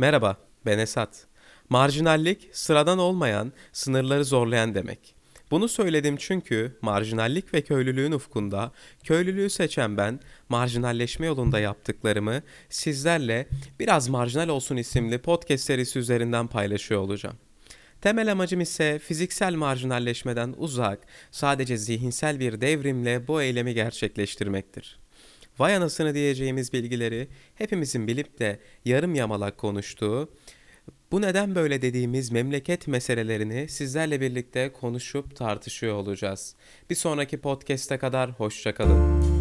Merhaba, ben Esat. Marjinallik, sıradan olmayan, sınırları zorlayan demek. Bunu söyledim çünkü marjinallik ve köylülüğün ufkunda köylülüğü seçen ben marjinalleşme yolunda yaptıklarımı sizlerle biraz marjinal olsun isimli podcast serisi üzerinden paylaşıyor olacağım. Temel amacım ise fiziksel marjinalleşmeden uzak, sadece zihinsel bir devrimle bu eylemi gerçekleştirmektir. Vay anasını diyeceğimiz bilgileri hepimizin bilip de yarım yamalak konuştuğu, bu neden böyle dediğimiz memleket meselelerini sizlerle birlikte konuşup tartışıyor olacağız. Bir sonraki podcast'e kadar hoşçakalın.